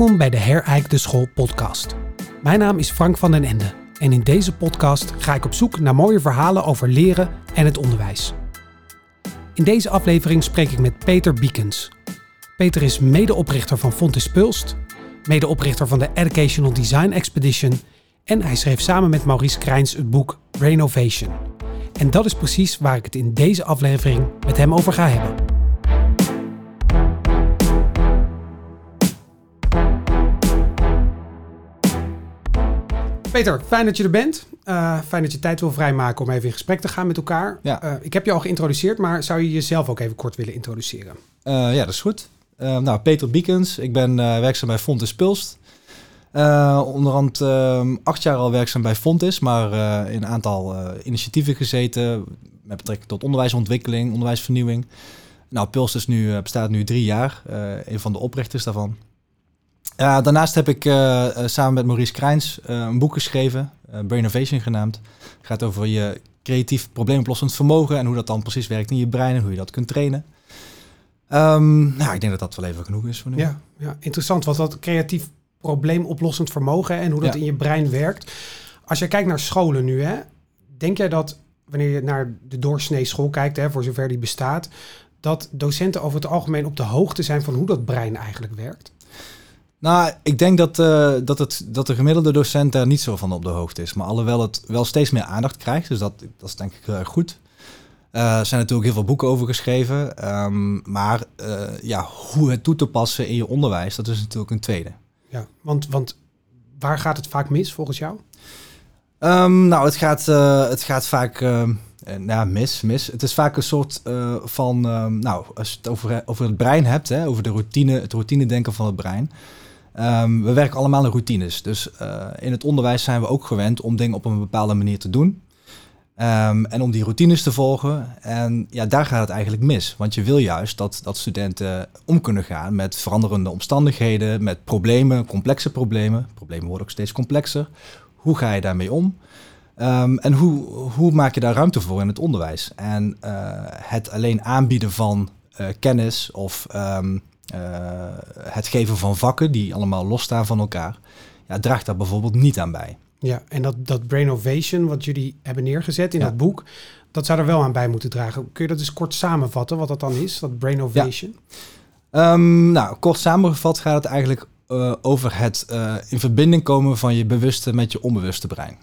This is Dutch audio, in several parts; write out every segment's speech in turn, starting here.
Welkom bij de Hereik de School podcast. Mijn naam is Frank van den Ende en in deze podcast ga ik op zoek naar mooie verhalen over leren en het onderwijs. In deze aflevering spreek ik met Peter Biekens. Peter is medeoprichter van Fontes Pulst, medeoprichter van de Educational Design Expedition en hij schreef samen met Maurice Krijns het boek Renovation. En dat is precies waar ik het in deze aflevering met hem over ga hebben. Peter, fijn dat je er bent. Uh, fijn dat je tijd wil vrijmaken om even in gesprek te gaan met elkaar. Ja. Uh, ik heb je al geïntroduceerd, maar zou je jezelf ook even kort willen introduceren? Uh, ja, dat is goed. nou, Peter Biekens. Ik ben werkzaam bij Fontis Pulst. onderhand acht jaar al werkzaam bij Fontis, maar in een aantal initiatieven gezeten met betrekking tot onderwijsontwikkeling, onderwijsvernieuwing. Nou, Pulst is nu, bestaat nu drie jaar, een van de oprichters daarvan. Ja, daarnaast heb ik uh, samen met Maurice Krijns uh, een boek geschreven, uh, Brainovation genaamd. Het gaat over je creatief probleemoplossend vermogen en hoe dat dan precies werkt in je brein en hoe je dat kunt trainen. Um, nou, ik denk dat dat wel even genoeg is voor nu. Ja, ja interessant wat dat creatief probleemoplossend vermogen en hoe dat in je brein werkt. Als je kijkt naar scholen nu, hè, denk jij dat wanneer je naar de doorsnee school kijkt, hè, voor zover die bestaat, dat docenten over het algemeen op de hoogte zijn van hoe dat brein eigenlijk werkt? Nou, ik denk dat, uh, dat, het, dat de gemiddelde docent daar niet zo van op de hoogte is. Maar alhoewel het wel steeds meer aandacht krijgt, dus dat, dat is denk ik heel erg goed. Uh, er zijn natuurlijk heel veel boeken over geschreven. Um, maar uh, ja, hoe het toe te passen in je onderwijs, dat is natuurlijk een tweede. Ja, want, want waar gaat het vaak mis volgens jou? Um, nou, het gaat, het gaat vaak nou, mis, mis. Het is vaak een soort van, nou, als je het over, over het brein hebt, hè, over de routine, het routine denken van het brein. Um, we werken allemaal in routines. Dus uh, in het onderwijs zijn we ook gewend om dingen op een bepaalde manier te doen. Um, en om die routines te volgen. En ja, daar gaat het eigenlijk mis. Want je wil juist dat, dat studenten om kunnen gaan met veranderende omstandigheden, met problemen, complexe problemen. Problemen worden ook steeds complexer. Hoe ga je daarmee om? Um, en hoe, hoe maak je daar ruimte voor in het onderwijs? En uh, het alleen aanbieden van uh, kennis of het geven van vakken die allemaal losstaan van elkaar, ja, draagt daar bijvoorbeeld niet aan bij. Ja, en dat, dat Brainovation, wat jullie hebben neergezet in ja. dat boek, dat zou er wel aan bij moeten dragen. Kun je dat eens kort samenvatten, wat dat dan is, dat Brainovation? Ja. Um, nou, kort samengevat gaat het eigenlijk uh, over het uh, in verbinding komen van je bewuste met je onbewuste brein.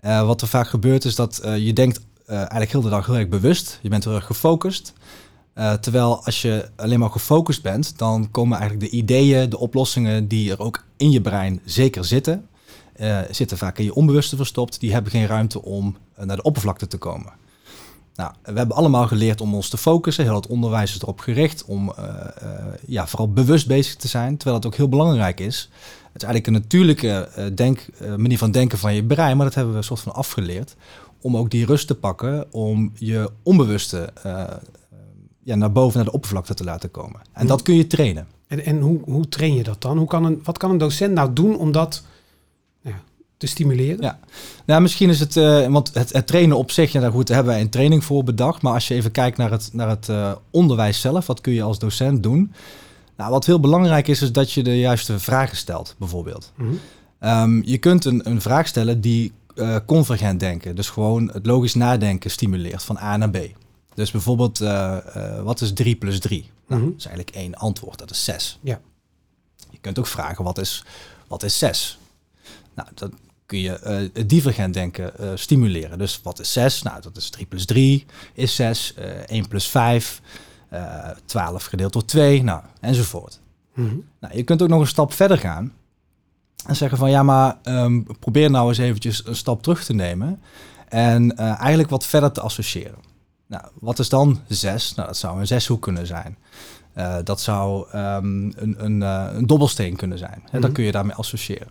Uh, wat er vaak gebeurt is dat je denkt eigenlijk heel de dag heel erg bewust, je bent heel erg gefocust. Uh, terwijl als je alleen maar gefocust bent, dan komen eigenlijk de ideeën, de oplossingen die er ook in je brein zeker zitten, uh, zitten vaak in je onbewuste verstopt. Die hebben geen ruimte om uh, naar de oppervlakte te komen. Nou, we hebben allemaal geleerd om ons te focussen. Heel het onderwijs is erop gericht om ja, vooral bewust bezig te zijn, terwijl het ook heel belangrijk is. Het is eigenlijk een natuurlijke denk, manier van denken van je brein, maar dat hebben we een soort van afgeleerd. Om ook die rust te pakken, om je onbewuste ja, naar boven, naar de oppervlakte te laten komen. En dat kun je trainen. En, en hoe, hoe train je dat dan? Hoe kan een, wat kan een docent nou doen om dat ja, te stimuleren? Ja, nou, misschien is het, uh, want het, het, trainen op zich, ja, daar goed, hebben wij een training voor bedacht. Maar als je even kijkt naar het, naar het uh, onderwijs zelf, wat kun je als docent doen? Nou, wat heel belangrijk is, is dat je de juiste vragen stelt, bijvoorbeeld. Mm -hmm. um, je kunt een, een vraag stellen die uh, convergent denken, dus gewoon het logisch nadenken stimuleert van A naar B. Dus bijvoorbeeld, uh, uh, wat is 3 plus 3? Nou, mm -hmm. dat is eigenlijk één antwoord, dat is 6. Ja. Je kunt ook vragen, wat is, wat is 6? Nou, dat kun je uh, het divergent denken stimuleren. Dus wat is 6? Nou, dat is 3 plus 3 is 6. 1 plus 5, 12 gedeeld door 2, nou, enzovoort. Mm -hmm. Nou, je kunt ook nog een stap verder gaan en zeggen van, ja, maar um, probeer nou eens eventjes een stap terug te nemen en eigenlijk wat verder te associëren. Nou, wat is dan 6? Nou, dat zou een zeshoek kunnen zijn. Uh, dat zou um, een, een, uh, een, dobbelsteen kunnen zijn. Mm -hmm. Dan kun je daarmee associëren.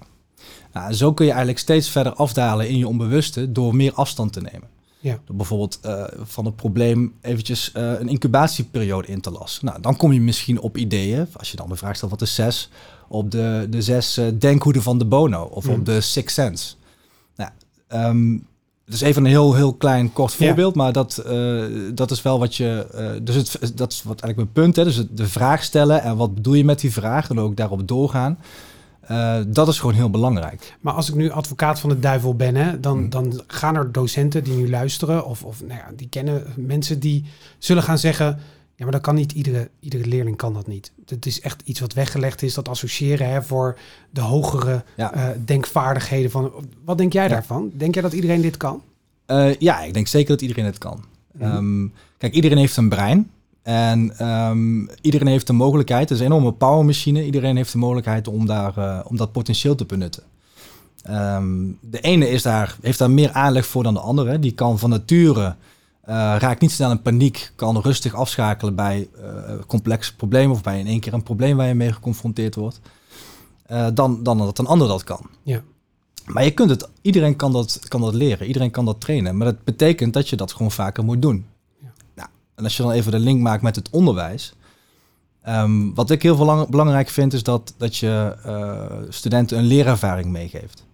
Nou, zo kun je eigenlijk steeds verder afdalen in je onbewuste door meer afstand te nemen. Ja. Door bijvoorbeeld uh, van het probleem eventjes een incubatieperiode in te lassen. Nou, dan kom je misschien op ideeën, als je dan de vraag stelt wat is 6, op de, de zes denkhoeden van de Bono of mm -hmm. op de Six Sense. Nou, um, het is even een heel, heel klein, kort Ja. voorbeeld, maar dat, eh, dat is wel wat je. eh, dus het, dat is wat eigenlijk mijn punt. Hè? Dus het- de vraag stellen en wat bedoel je met die vraag en ook daarop doorgaan. Eh, dat is gewoon heel belangrijk. Maar als ik nu advocaat van de duivel ben, hè, dan, Hmm. dan gaan er docenten die nu luisteren, of, of nou ja, die kennen mensen die zullen gaan zeggen: ja, maar dat kan niet iedere, iedere leerling kan dat niet. Het is echt iets wat weggelegd is, dat associëren hè, voor de hogere Ja. eh, denkvaardigheden van. Wat denk jij Ja. daarvan? Denk jij dat iedereen dit kan? Eh, ja, ik denk zeker dat iedereen het kan. Mhm. Ehm, kijk, iedereen heeft een brein. En ehm, iedereen heeft de mogelijkheid, het is een enorme powermachine. Iedereen heeft de mogelijkheid om, daar, eh, om dat potentieel te benutten. Ehm, de ene is daar, heeft daar meer aanleg voor dan de andere. Die kan van nature, eh, raakt niet snel in paniek, kan rustig afschakelen bij eh, complexe problemen of bij in één keer een probleem waar je mee geconfronteerd wordt. eh, dan, dan dat een ander dat kan. Ja. Maar je kunt het, iedereen kan dat, kan dat leren, iedereen kan dat trainen. Maar dat betekent dat je dat gewoon vaker moet doen. Ja. Nou, en als je dan even de link maakt met het onderwijs. ehm, wat ik heel belang- belangrijk vind, is dat, dat je studenten een leerervaring meegeeft.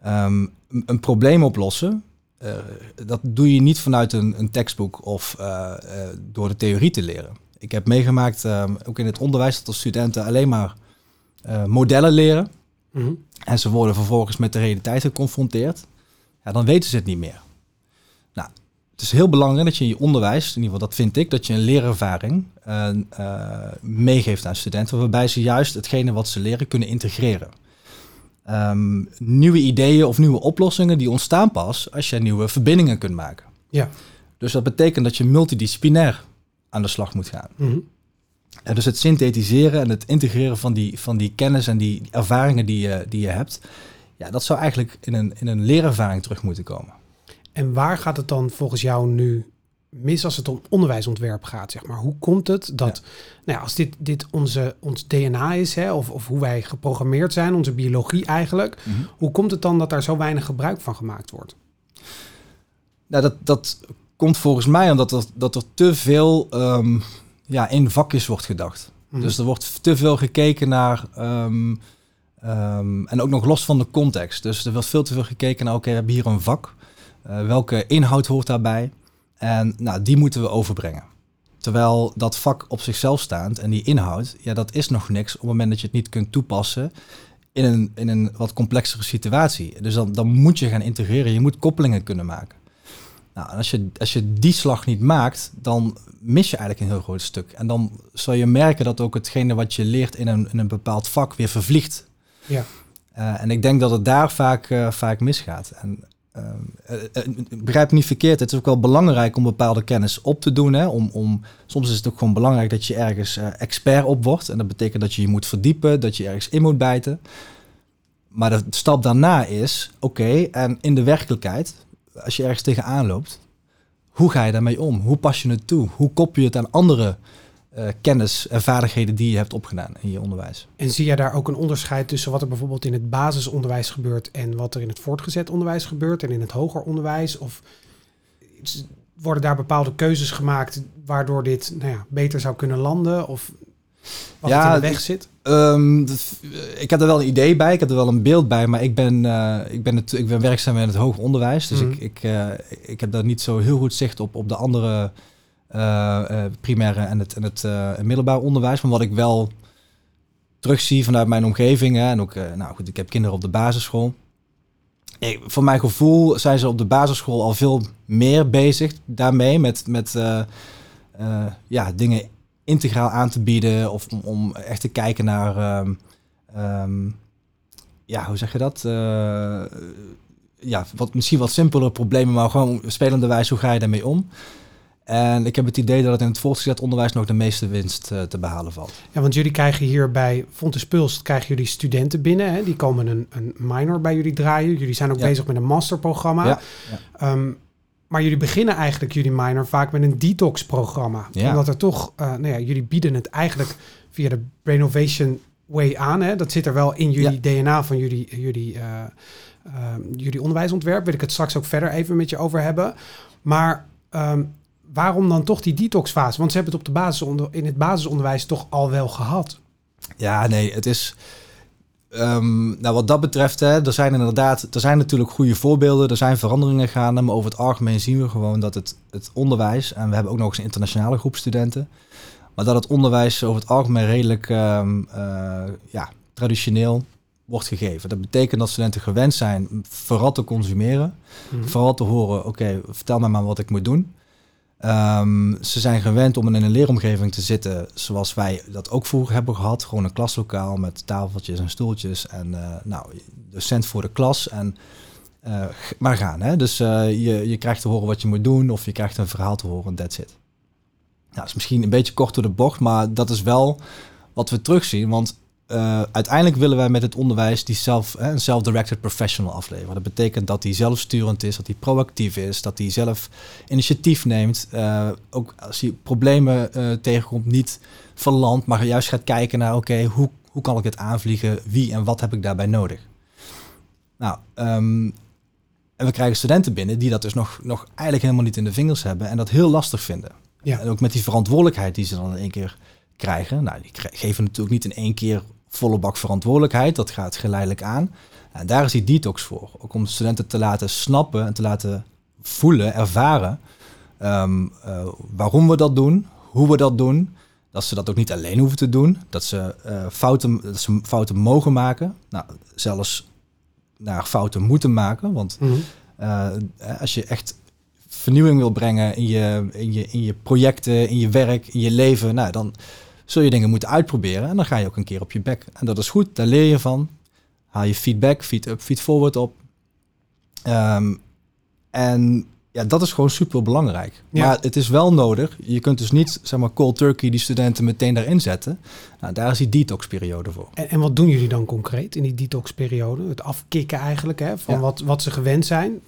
Ehm, een probleem oplossen, eh, dat doe je niet vanuit een, een tekstboek of eh, eh, door de theorie te leren. Ik heb meegemaakt, ook in het onderwijs, dat de studenten alleen maar modellen leren Mhm. en ze worden vervolgens met de realiteit geconfronteerd, ja, dan weten ze het niet meer. Nou, het is heel belangrijk dat je in je onderwijs, in ieder geval dat vind ik, dat je een leerervaring meegeeft aan studenten, waarbij ze juist hetgene wat ze leren kunnen integreren. Ehm, nieuwe ideeën of nieuwe oplossingen die ontstaan pas als je nieuwe verbindingen kunt maken. Ja. Dus dat betekent dat je multidisciplinair aan de slag moet gaan. Mhm. En dus het synthetiseren en het integreren van die, van die kennis en die ervaringen die je, die je hebt, ja, dat zou eigenlijk in een, in een leerervaring terug moeten komen. En waar gaat het dan volgens jou nu mis als het om onderwijsontwerp gaat? Zeg maar? Hoe komt het dat, nou ja, als dit, dit onze, ons DNA is, hè, of, of hoe wij geprogrammeerd zijn, onze biologie eigenlijk, hoe komt het dan dat daar zo weinig gebruik van gemaakt wordt? Nou, dat, dat komt volgens mij omdat er, dat er te veel ehm, ja, in vakjes wordt gedacht. Mhm. Dus er wordt te veel gekeken naar. ehm, ehm, en ook nog los van de context. Dus er wordt veel te veel gekeken naar: oké, we hebben hier een vak. Eh, welke inhoud hoort daarbij? En nou, die moeten we overbrengen. Terwijl dat vak op zichzelf staand en die inhoud, ja, dat is nog niks op het moment dat je het niet kunt toepassen in een, in een wat complexere situatie. Dus dan, dan moet je gaan integreren. Je moet koppelingen kunnen maken. Nou, als je, als je die slag niet maakt, dan mis je eigenlijk een heel groot stuk. En dan zal je merken dat ook hetgene wat je leert in een, in een bepaald vak weer vervliegt. Ja. Eh, en ik denk dat het daar vaak, eh, vaak misgaat. En, begrijp me niet verkeerd, het is ook wel belangrijk om bepaalde kennis op te doen. Hè? Om, om, soms is het ook gewoon belangrijk dat je ergens eh, expert op wordt. En dat betekent dat je je moet verdiepen, dat je ergens in moet bijten. Maar de stap daarna is, oké, en in de werkelijkheid, als je ergens tegenaan loopt, hoe ga je daarmee om? Hoe pas je het toe? Hoe koppel je het aan andere eh, kennis en vaardigheden die je hebt opgedaan in je onderwijs? En zie jij daar ook een onderscheid tussen wat er bijvoorbeeld in het basisonderwijs gebeurt en wat er in het voortgezet onderwijs gebeurt en in het hoger onderwijs? Of worden daar bepaalde keuzes gemaakt waardoor dit nou ja, beter zou kunnen landen? Of wat Ja, het in de weg zit? Ehm, dat- ik heb er wel een idee bij, ik heb er wel een beeld bij, maar ik ben, eh, ik ben, het, ik ben werkzaam in het hoger onderwijs. Dus Mhm. ik, ik, eh, ik heb daar niet zo heel goed zicht op, op de andere eh, eh, primaire en het, en het eh, middelbaar onderwijs. Maar wat ik wel terugzie vanuit mijn omgeving, hè, en ook, eh, nou goed, ik heb kinderen op de basisschool. Ik, voor mijn gevoel zijn ze op de basisschool al veel meer bezig daarmee, met, met eh, eh, ja, dingen integraal aan te bieden of om, om echt te kijken naar, ehm, ehm, ja, hoe zeg je dat? Eh, ja, wat, misschien wat simpeler problemen, maar gewoon spelende wijze, hoe ga je daarmee om? En ik heb het idee dat het in het voortgezet onderwijs nog de meeste winst eh, te behalen valt. Ja, want jullie krijgen hier bij Fontes Pulst krijgen jullie studenten binnen. Hè? Die komen een, een minor bij jullie draaien. Jullie zijn ook Ja. bezig met een masterprogramma. Ja, Ehm, maar jullie beginnen eigenlijk jullie minor vaak met een detox-programma. Ja. Omdat er toch, eh, nou ja, jullie bieden het eigenlijk via de Brainnovation Way aan. Hè? Dat zit er wel in jullie DNA van jullie, jullie, eh, jullie onderwijsontwerp. Wil ik het straks ook verder even met je over hebben. Maar ehm, waarom dan toch die detoxfase? Want ze hebben het op de basisonder, in het basisonderwijs toch al wel gehad. ja nee, het is... ehm, nou, wat dat betreft, hè, er zijn inderdaad, er zijn natuurlijk goede voorbeelden, er zijn veranderingen gaande, maar over het algemeen zien we gewoon dat het, het onderwijs, en we hebben ook nog eens een internationale groep studenten, maar dat het onderwijs over het algemeen redelijk ehm, eh, ja, traditioneel wordt gegeven. Dat betekent dat studenten gewend zijn vooral te consumeren, Mhm. vooral te horen, oké, vertel mij maar wat ik moet doen. Ehm, ze zijn gewend om in een leeromgeving te zitten zoals wij dat ook vroeger hebben gehad. Gewoon een klaslokaal met tafeltjes en stoeltjes en uh, nou, docent voor de klas en uh, maar gaan. Hè? Dus uh, je, je krijgt te horen wat je moet doen of je krijgt een verhaal te horen en that's it. Nou, is misschien een beetje kort door de bocht, maar dat is wel wat we terugzien. Want uh, uiteindelijk willen wij met het onderwijs die zelf, een self-directed professional afleveren. Dat betekent dat hij zelfsturend is, dat hij proactief is, dat hij zelf initiatief neemt. Uh, ook als hij problemen uh, tegenkomt, niet van land, maar juist gaat kijken naar: oké, okay, hoe, hoe kan ik het aanvliegen? Wie en wat heb ik daarbij nodig? Nou, um, en we krijgen studenten binnen die dat dus nog, nog eigenlijk helemaal niet in de vingers hebben en dat heel lastig vinden. Ja. En ook met die verantwoordelijkheid die ze dan in één keer krijgen. Nou, die geven natuurlijk niet in één keer volle bak verantwoordelijkheid. Dat gaat geleidelijk aan. En daar is die detox voor. Ook om studenten te laten snappen en te laten voelen, ervaren um, uh, waarom we dat doen, hoe we dat doen. Dat ze dat ook niet alleen hoeven te doen. Dat ze, uh, fouten, dat ze fouten mogen maken. Nou, zelfs naar fouten moeten maken. Want mm -hmm. uh, als je echt vernieuwing wil brengen in je, in, je, in je projecten, in je werk, in je leven, nou, dan zul je dingen moeten uitproberen. En dan ga je ook een keer op je bek. En dat is goed, daar leer je van. Haal je feedback, feed up, feed forward op. Um, en ja, dat is gewoon super belangrijk. Ja. Maar het is wel nodig. Je kunt dus niet, zeg maar, cold turkey die studenten meteen daarin zetten. Nou, daar is die detox-periode voor. En, en, wat doen jullie dan concreet in die detox-periode? Het afkicken eigenlijk, hè, van ja. wat, wat ze gewend zijn.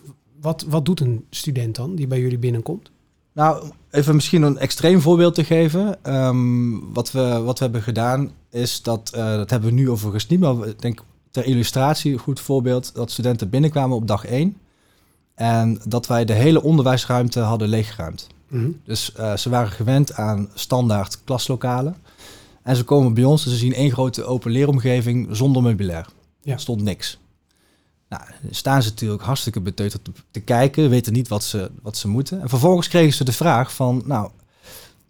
Wat, wat doet een student dan die bij jullie binnenkomt? Nou, even misschien een extreem voorbeeld te geven. Um, wat, we, wat we hebben gedaan is dat, uh, dat hebben we nu overigens niet, maar ik denk ter illustratie een goed voorbeeld, dat studenten binnenkwamen op dag 1 en dat wij de hele onderwijsruimte hadden leeggeruimd. Mm -hmm. Dus uh, ze waren gewend aan standaard klaslokalen. En ze komen bij ons en ze zien één grote open leeromgeving zonder meubilair. Ja. Er stond niks. Nou, staan ze natuurlijk hartstikke beteuterd te, te, kijken, weten niet wat ze, wat ze moeten. En vervolgens kregen ze de vraag van, nou,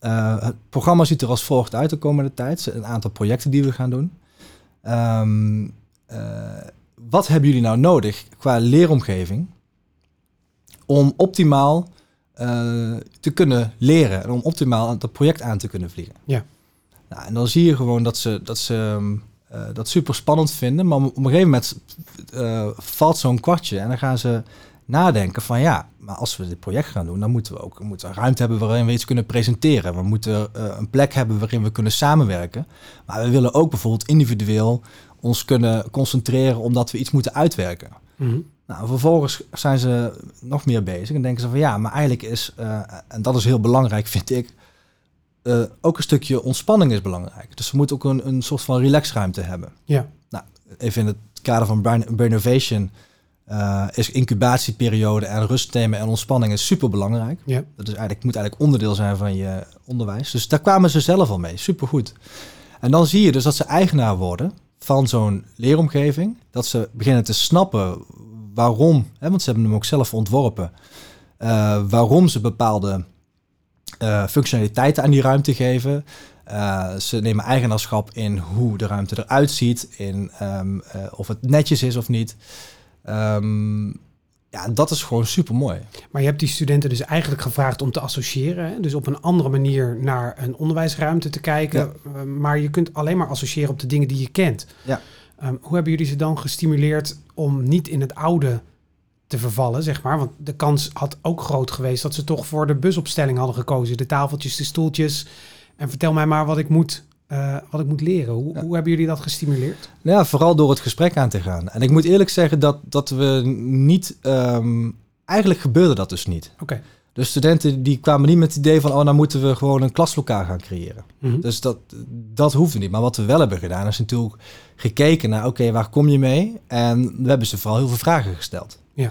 uh, het programma ziet er als volgt uit de komende tijd. Een aantal projecten die we gaan doen. Um, uh, wat hebben jullie nou nodig qua leeromgeving om optimaal uh, te kunnen leren en om optimaal dat project aan te kunnen vliegen? Ja. Nou, en dan zie je gewoon dat ze, dat ze uh, dat super spannend vinden. Maar op een gegeven moment uh, valt zo'n kwartje en dan gaan ze nadenken van ja, maar als we dit project gaan doen, dan moeten we ook we moeten ruimte hebben waarin we iets kunnen presenteren. We moeten uh, een plek hebben waarin we kunnen samenwerken. Maar we willen ook bijvoorbeeld individueel ons kunnen concentreren omdat we iets moeten uitwerken. Mm -hmm. Nou, vervolgens zijn ze nog meer bezig en denken ze van ja, maar eigenlijk is, en dat is heel belangrijk vind ik, uh, ook een stukje ontspanning is belangrijk. Dus we moeten ook een, een soort van relaxruimte hebben. Ja. Nou, even in het kader van Brain, Brainovation uh, is incubatieperiode en rust nemen en ontspanning is super belangrijk. Ja. Dat is eigenlijk, moet eigenlijk onderdeel zijn van je onderwijs. Dus daar kwamen ze zelf al mee. Super goed. En dan zie je dus dat ze eigenaar worden van zo'n leeromgeving. Dat ze beginnen te snappen waarom, hè, want ze hebben hem ook zelf ontworpen, uh, waarom ze bepaalde uh, functionaliteiten aan die ruimte geven. Uh, ze nemen eigenaarschap in hoe de ruimte eruit ziet, in um, uh, of het netjes is of niet. Um, ja, dat is gewoon super mooi. Maar je hebt die studenten dus eigenlijk gevraagd om te associëren. Hè? Dus op een andere manier naar een onderwijsruimte te kijken. Ja. maar je kunt alleen maar associëren op de dingen die je kent. Ja. Um, hoe hebben jullie ze dan gestimuleerd om niet in het oude te vervallen, zeg maar. Want de kans had ook groot geweest dat ze toch voor de busopstelling hadden gekozen. De tafeltjes, de stoeltjes. En vertel mij maar wat ik moet, uh, wat ik moet leren. Hoe, ja. hoe hebben jullie dat gestimuleerd? Ja, vooral door het gesprek aan te gaan. En ik moet eerlijk zeggen dat, dat we niet... Um, eigenlijk gebeurde dat dus niet. Oké. Okay. De studenten die kwamen niet met het idee van... oh, nou moeten we gewoon een klaslokaal gaan creëren. Mhm. Mm -hmm. Dus dat, dat hoefde niet. Maar wat we wel hebben gedaan is natuurlijk gekeken naar... oké, okay, waar kom je mee? En we hebben ze vooral heel veel vragen gesteld. Ja.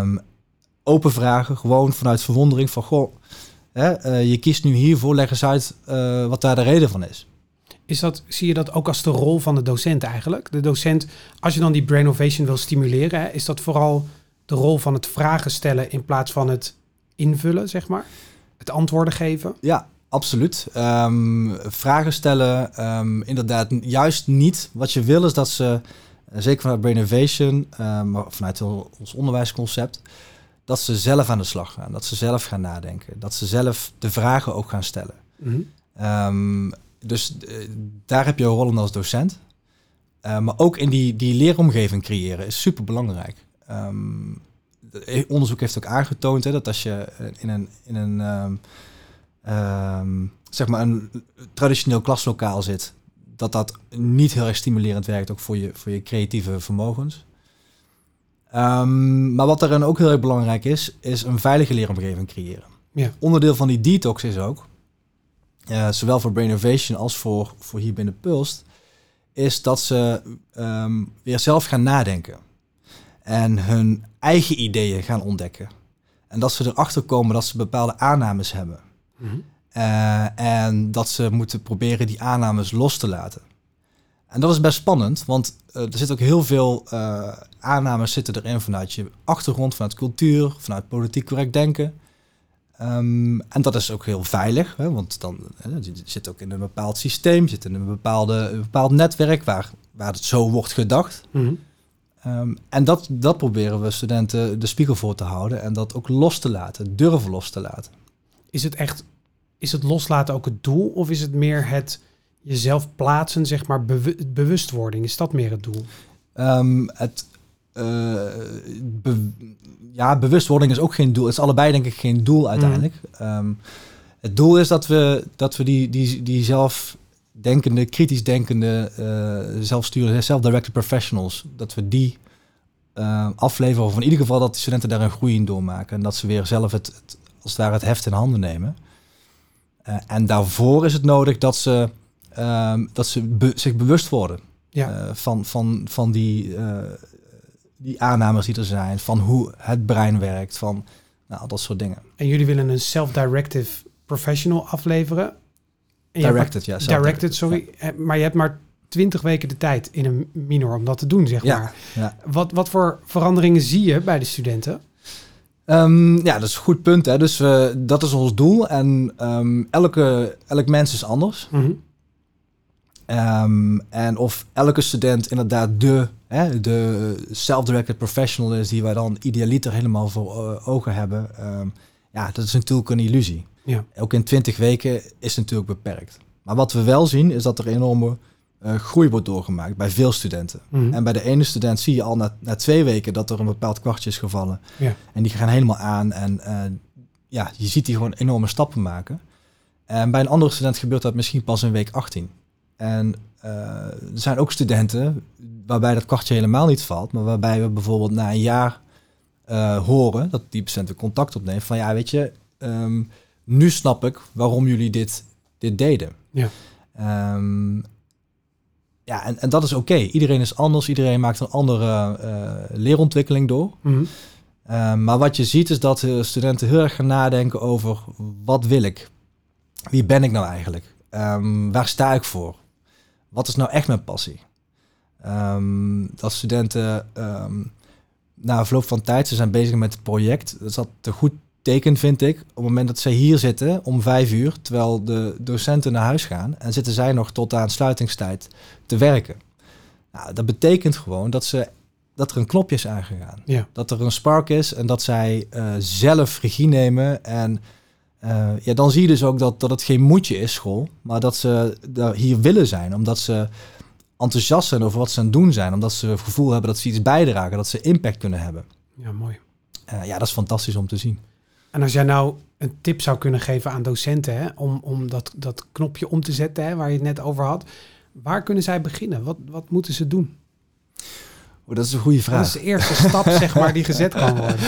Um, open vragen, gewoon vanuit verwondering van... goh, hè, uh, je kiest nu hiervoor, leg eens uit uh, wat daar de reden van is. is dat, zie je dat ook als de rol van de docent eigenlijk? De docent, als je dan die brain ovation wil stimuleren, hè, is dat vooral de rol van het vragen stellen in plaats van het invullen, zeg maar? Het antwoorden geven? Ja, absoluut. Ehm, vragen stellen, ehm, inderdaad, juist niet. Wat je wil is dat ze, eh, zeker vanuit Brain Innovation, um, maar vanuit ons onderwijsconcept, dat ze zelf aan de slag gaan. Dat ze zelf gaan nadenken. Dat ze zelf de vragen ook gaan stellen. Mm dus uh, daar heb je een rol in als docent. Uh, maar ook in die, die leeromgeving creëren is super belangrijk. Um, onderzoek heeft ook aangetoond hè, dat als je in een, in een, um, um, zeg maar een traditioneel klaslokaal zit, dat dat niet heel erg stimulerend werkt, ook voor je, voor je creatieve vermogens. Um, maar wat daarin ook heel erg belangrijk is, is een veilige leeromgeving creëren. Ja. Onderdeel van die detox is ook, uh, zowel voor Brain Innovation als voor, voor hier binnen Pulst, is dat ze um, weer zelf gaan nadenken. En hun eigen ideeën gaan ontdekken. En dat ze erachter komen dat ze bepaalde aannames hebben. Mm -hmm. Uh, en dat ze moeten proberen die aannames los te laten. En dat is best spannend, want uh, er zit ook heel veel uh, aannames zitten erin vanuit je achtergrond, vanuit cultuur, vanuit politiek correct denken. Um, en dat is ook heel veilig, hè, want dan hè, je zit ook in een bepaald systeem, zit in een, bepaalde, een bepaald netwerk waar, waar het zo wordt gedacht. Mm -hmm. um, en dat, dat proberen we studenten de spiegel voor te houden en dat ook los te laten, durven los te laten. Is het echt, is het loslaten ook het doel of is het meer het jezelf plaatsen, zeg maar, bewu bewustwording? Is dat meer het doel? Um, het, uh, be ja, bewustwording is ook geen doel. Het is allebei denk ik geen doel uiteindelijk. Mm. Um, het doel is dat we, dat we die, die, die zelfdenkende, kritisch denkende, uh, zelfsturende, self-directed professionals, dat we die uh, afleveren. Of in ieder geval dat de studenten daar een groei in doormaken. En dat ze weer zelf het, het als het ware het heft in handen nemen. Uh, en daarvoor is het nodig dat ze Um, dat ze be zich bewust worden ja. uh, van, van, van die, uh, die aannames die er zijn, van hoe het brein werkt, van nou, dat soort dingen. En jullie willen een self-directive professional afleveren? Directed, ja. Directed, sorry. Ja. Maar je hebt maar twintig weken de tijd in een minor om dat te doen, zeg ja, maar. Ja. Wat, wat voor veranderingen zie je bij de studenten? Um, ja, dat is een goed punt. Hè. Dus uh, dat is ons doel. En um, elke, elk mens is anders. Mm -hmm. Um, en of elke student inderdaad de, hè, de self-directed professional is die wij dan idealiter helemaal voor uh, ogen hebben. Ja, dat is natuurlijk een illusie. Ja. Ook in 20 weken is het natuurlijk beperkt. Maar wat we wel zien is dat er enorme groei wordt doorgemaakt bij veel studenten. Mm -hmm. En bij de ene student zie je al na, na, twee weken dat er een bepaald kwartje is gevallen. Ja. En die gaan helemaal aan en uh, ja, je ziet die gewoon enorme stappen maken. En bij een andere student gebeurt dat misschien pas in week 18. En uh, er zijn ook studenten waarbij dat kwartje helemaal niet valt, maar waarbij we bijvoorbeeld na een jaar uh, horen dat die docent contact opneemt van ja, weet je, um, nu snap ik waarom jullie dit, dit deden. Ja. Um, ja, en, en dat is oké. Okay. Iedereen is anders, iedereen maakt een andere uh, leerontwikkeling door. Mm -hmm. uh, maar wat je ziet is dat studenten heel erg gaan nadenken over wat wil ik? Wie ben ik nou eigenlijk? Um, waar sta ik voor? Wat is nou echt mijn passie? Um, dat studenten um, na verloop van tijd, ze zijn bezig met het project. Dat dat een goed teken, vind ik. Op het moment dat zij hier zitten om vijf uur, terwijl de docenten naar huis gaan, en zitten zij nog tot aan sluitingstijd te werken. Nou, dat betekent gewoon dat, ze, dat er een knopje is aangegaan. Ja. Dat er een spark is en dat zij uh, zelf regie nemen en uh, ja, dan zie je dus ook dat, dat het geen moedje is, school, maar dat ze daar hier willen zijn, omdat ze enthousiast zijn over wat ze aan het doen zijn, omdat ze het gevoel hebben dat ze iets bijdragen, dat ze impact kunnen hebben. Ja, mooi. Uh, ja, dat is fantastisch om te zien. En als jij nou een tip zou kunnen geven aan docenten hè, om, om dat, dat knopje om te zetten, hè, waar je het net over had, waar kunnen zij beginnen? Wat, wat moeten ze doen? Oh, dat is een goede vraag. Dat is de eerste stap, zeg maar, die gezet kan worden.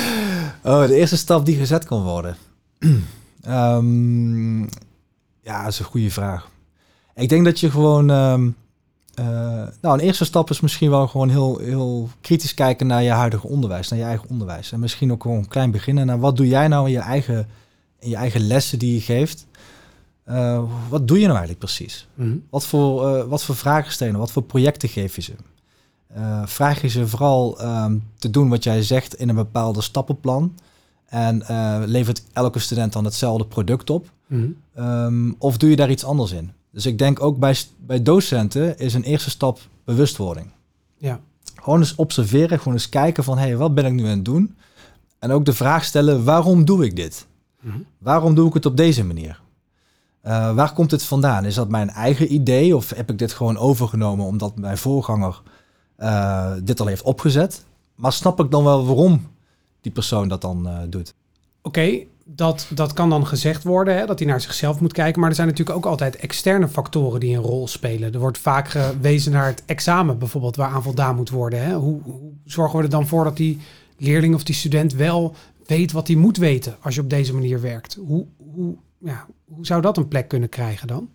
Oh, de eerste stap die gezet kan worden. Um, ja, dat is een goede vraag. Ik denk dat je gewoon. Um, uh, nou, een eerste stap is misschien wel gewoon heel, heel kritisch kijken naar je huidige onderwijs, naar je eigen onderwijs. En misschien ook gewoon klein beginnen naar wat doe jij nou in je eigen, in je eigen lessen die je geeft. eh, wat doe je nou eigenlijk precies? Mhm. Wat voor, uh, wat voor vragen stellen, wat voor projecten geef je ze? Vraag je ze vooral um, te doen wat jij zegt in een bepaalde stappenplan. En levert elke student dan hetzelfde product op? Mhm. Um, of doe je daar iets anders in? Dus ik denk ook bij, bij docenten is een eerste stap bewustwording. Ja. Gewoon eens observeren, gewoon eens kijken van... hé, hey, wat ben ik nu aan het doen? En ook de vraag stellen, waarom doe ik dit? Mhm. Waarom doe ik het op deze manier? Uh, waar komt het vandaan? Is dat mijn eigen idee of heb ik dit gewoon overgenomen omdat mijn voorganger uh, dit al heeft opgezet? Maar snap ik dan wel waarom die persoon dat dan uh, doet? Oké, okay, dat, dat kan dan gezegd worden, hè, dat hij naar zichzelf moet kijken. Maar er zijn natuurlijk ook altijd externe factoren die een rol spelen. Er wordt vaak gewezen naar het examen bijvoorbeeld, waaraan voldaan moet worden. Hè. Hoe, hoe zorgen we er dan voor dat die leerling of die student wel weet wat hij moet weten als je op deze manier werkt? Hoe, hoe, ja, hoe zou dat een plek kunnen krijgen dan?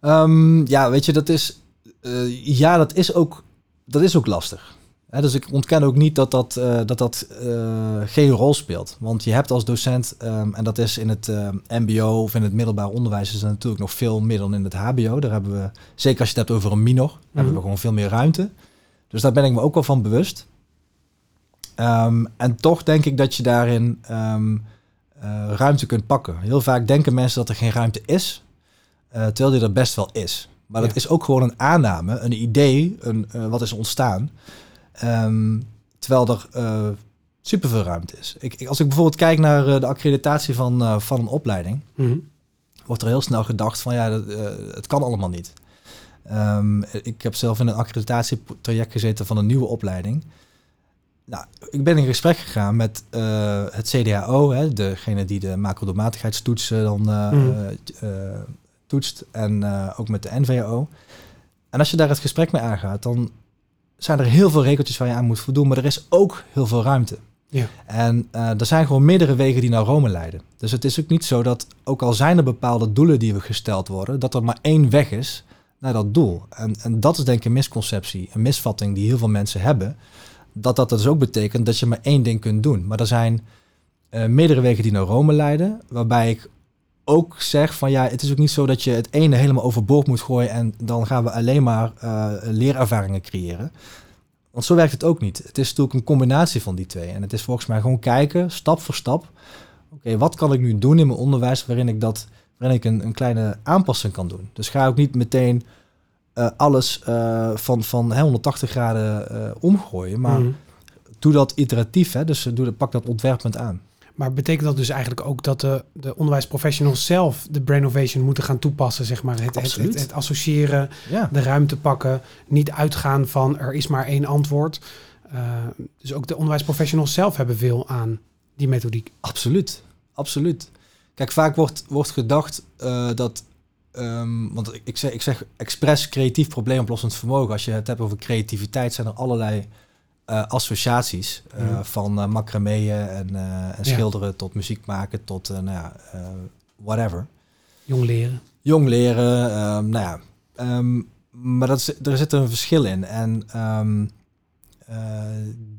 Um, ja, weet je, dat is, uh, ja, dat is ook, dat is ook lastig. He, dus ik ontken ook niet dat dat, uh, dat, dat uh, geen rol speelt. Want je hebt als docent, um, en dat is in het MBO of in het middelbaar onderwijs, is er natuurlijk nog veel meer dan in het HBO. Daar hebben we, zeker als je het hebt over een minor, mm -hmm. hebben we gewoon veel meer ruimte. Dus daar ben ik me ook wel van bewust. Um, en toch denk ik dat je daarin um, uh, ruimte kunt pakken. Heel vaak denken mensen dat er geen ruimte is, terwijl die er best wel is. Maar ja. dat is ook gewoon een aanname, een idee, een, wat is ontstaan. Um, terwijl er superveel ruimte is. Ik, ik, als ik bijvoorbeeld kijk naar de accreditatie van, van een opleiding, mm -hmm. wordt er heel snel gedacht van ja, dat, het kan allemaal niet. Um, ik heb zelf in een accreditatietraject gezeten van een nieuwe opleiding. Nou, ik ben in gesprek gegaan met uh, het CDAO, hè, degene die de macrodoelmatigheidstoets dan uh, Mhm. mm. uh, toetst, en ook met de NVO. En als je daar het gesprek mee aangaat, dan zijn er heel veel regeltjes waar je aan moet voldoen, maar er is ook heel veel ruimte. Ja. En er zijn gewoon meerdere wegen die naar Rome leiden. Dus het is ook niet zo dat, ook al zijn er bepaalde doelen die we gesteld worden, dat er maar één weg is naar dat doel. En, en dat is denk ik een misconceptie, een misvatting die heel veel mensen hebben dat dat dus ook betekent dat je maar één ding kunt doen. Maar er zijn uh, meerdere wegen die naar Rome leiden, waarbij ik ook zeg van ja, het is ook niet zo dat je het ene helemaal overboord moet gooien en dan gaan we alleen maar uh, leerervaringen creëren. Want zo werkt het ook niet. Het is natuurlijk een combinatie van die twee. En het is volgens mij gewoon kijken, stap voor stap. Oké, okay, wat kan ik nu doen in mijn onderwijs waarin ik dat, waarin ik een, een kleine aanpassing kan doen. Dus ga ook niet meteen uh, alles uh, van, van hè, 180 graden omgooien. Maar Mhm. doe dat iteratief. Hè? Dus doe, pak dat ontwerpend aan. Maar betekent dat dus eigenlijk ook dat de, de onderwijsprofessionals zelf de brainovation moeten gaan toepassen? Zeg maar. het, het, het, het, associëren, ja. de ruimte pakken, niet uitgaan van er is maar één antwoord. Uh, dus ook de onderwijsprofessionals zelf hebben veel aan die methodiek. Absoluut, absoluut. Kijk, vaak wordt, wordt gedacht uh, dat Um, want ik zeg, ik zeg expres creatief probleemoplossend vermogen. Als je het hebt over creativiteit, zijn er allerlei uh, associaties. Uh, Mhm. Van uh, macrameën en, en schilderen tot muziek maken tot nou ja, whatever. Jong leren. Jong leren, um, nou ja. Um, maar dat is, er zit een verschil in. En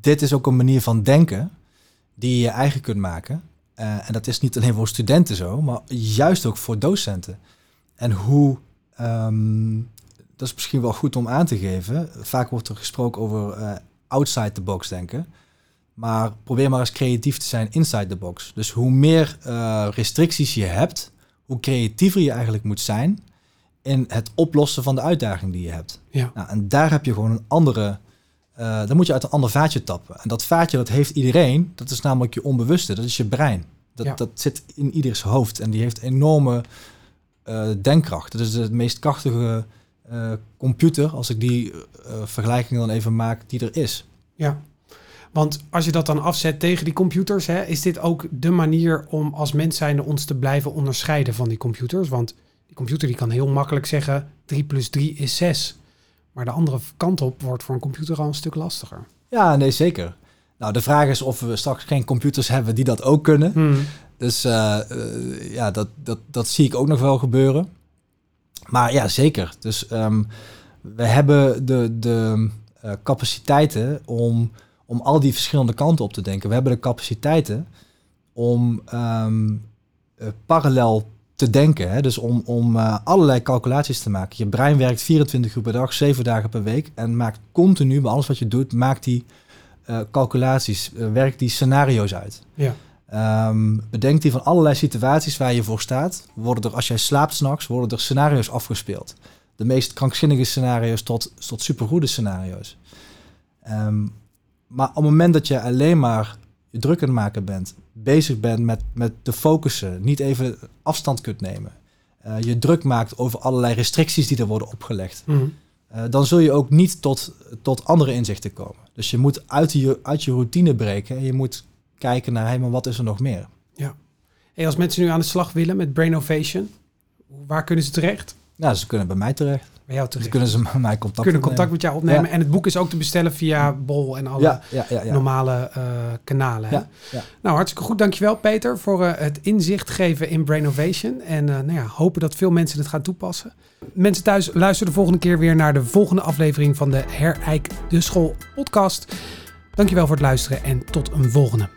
dit is ook een manier van denken die je eigen kunt maken. en dat is niet alleen voor studenten zo, maar juist ook voor docenten. En hoe, dat is misschien wel goed om aan te geven. Vaak wordt er gesproken over outside the box denken. Maar probeer maar eens creatief te zijn inside the box. Dus hoe meer uh, restricties je hebt, hoe creatiever je eigenlijk moet zijn in het oplossen van de uitdaging die je hebt. Ja. Nou, en daar heb je gewoon een andere. Uh, dan moet je uit een ander vaatje tappen. En dat vaatje dat heeft iedereen. Dat is namelijk je onbewuste. Dat is je brein. Dat, Ja. dat zit in ieders hoofd. En die heeft enorme uh, denkkracht. Dat is de meest krachtige uh, computer, als ik die uh, vergelijking dan even maak, die er is. Ja, want als je dat dan afzet tegen die computers, hè, is dit ook de manier om als mens zijnde ons te blijven onderscheiden van die computers? Want die computer die kan heel makkelijk zeggen 3 plus 3 is 6. Maar de andere kant op wordt voor een computer al een stuk lastiger. Ja, nee, zeker. Nou, de vraag is of we straks geen computers hebben die dat ook kunnen. Hmm. Dus uh, uh, ja, dat, dat, dat zie ik ook nog wel gebeuren. Maar ja, zeker. Dus um, we hebben de, de uh, capaciteiten om, om al die verschillende kanten op te denken. We hebben de capaciteiten om um, parallel te denken. Hè? Dus om, om uh, allerlei calculaties te maken. Je brein werkt 24 uur per dag, 7 dagen per week. En maakt continu, bij alles wat je doet, maakt die calculaties, werkt die scenario's uit. Ja. Um, bedenk die van allerlei situaties waar je voor staat. Worden er, als jij slaapt s'nachts, worden er scenario's afgespeeld. De meest krankzinnige scenario's tot, tot supergoede scenario's. Um, maar op het moment dat je alleen maar je druk aan het maken bent, bezig bent met, met te focussen, niet even afstand kunt nemen, uh, je druk maakt over allerlei restricties die er worden opgelegd, Mhm. uh, dan zul je ook niet tot, tot andere inzichten komen. Dus je moet uit je, uit je routine breken en je moet kijken naar, hey, maar wat is er nog meer? Hey, als mensen nu aan de slag willen met Brainovation, waar kunnen ze terecht? Nou, ze kunnen bij mij terecht. Bij jou terecht. kunnen ze met mij contact kunnen contact met jou opnemen. Ja. En het boek is ook te bestellen via Bol en alle Ja, ja, ja. ja. normale eh, kanalen. hè? Ja, ja. Nou, hartstikke goed. Dankjewel Peter voor eh, het inzicht geven in Brainovation. En eh, nou ja, hopen dat veel mensen het gaan toepassen. Mensen thuis, luister de volgende keer weer naar de volgende aflevering van de Herijk de School podcast. Dankjewel voor het luisteren en tot een volgende.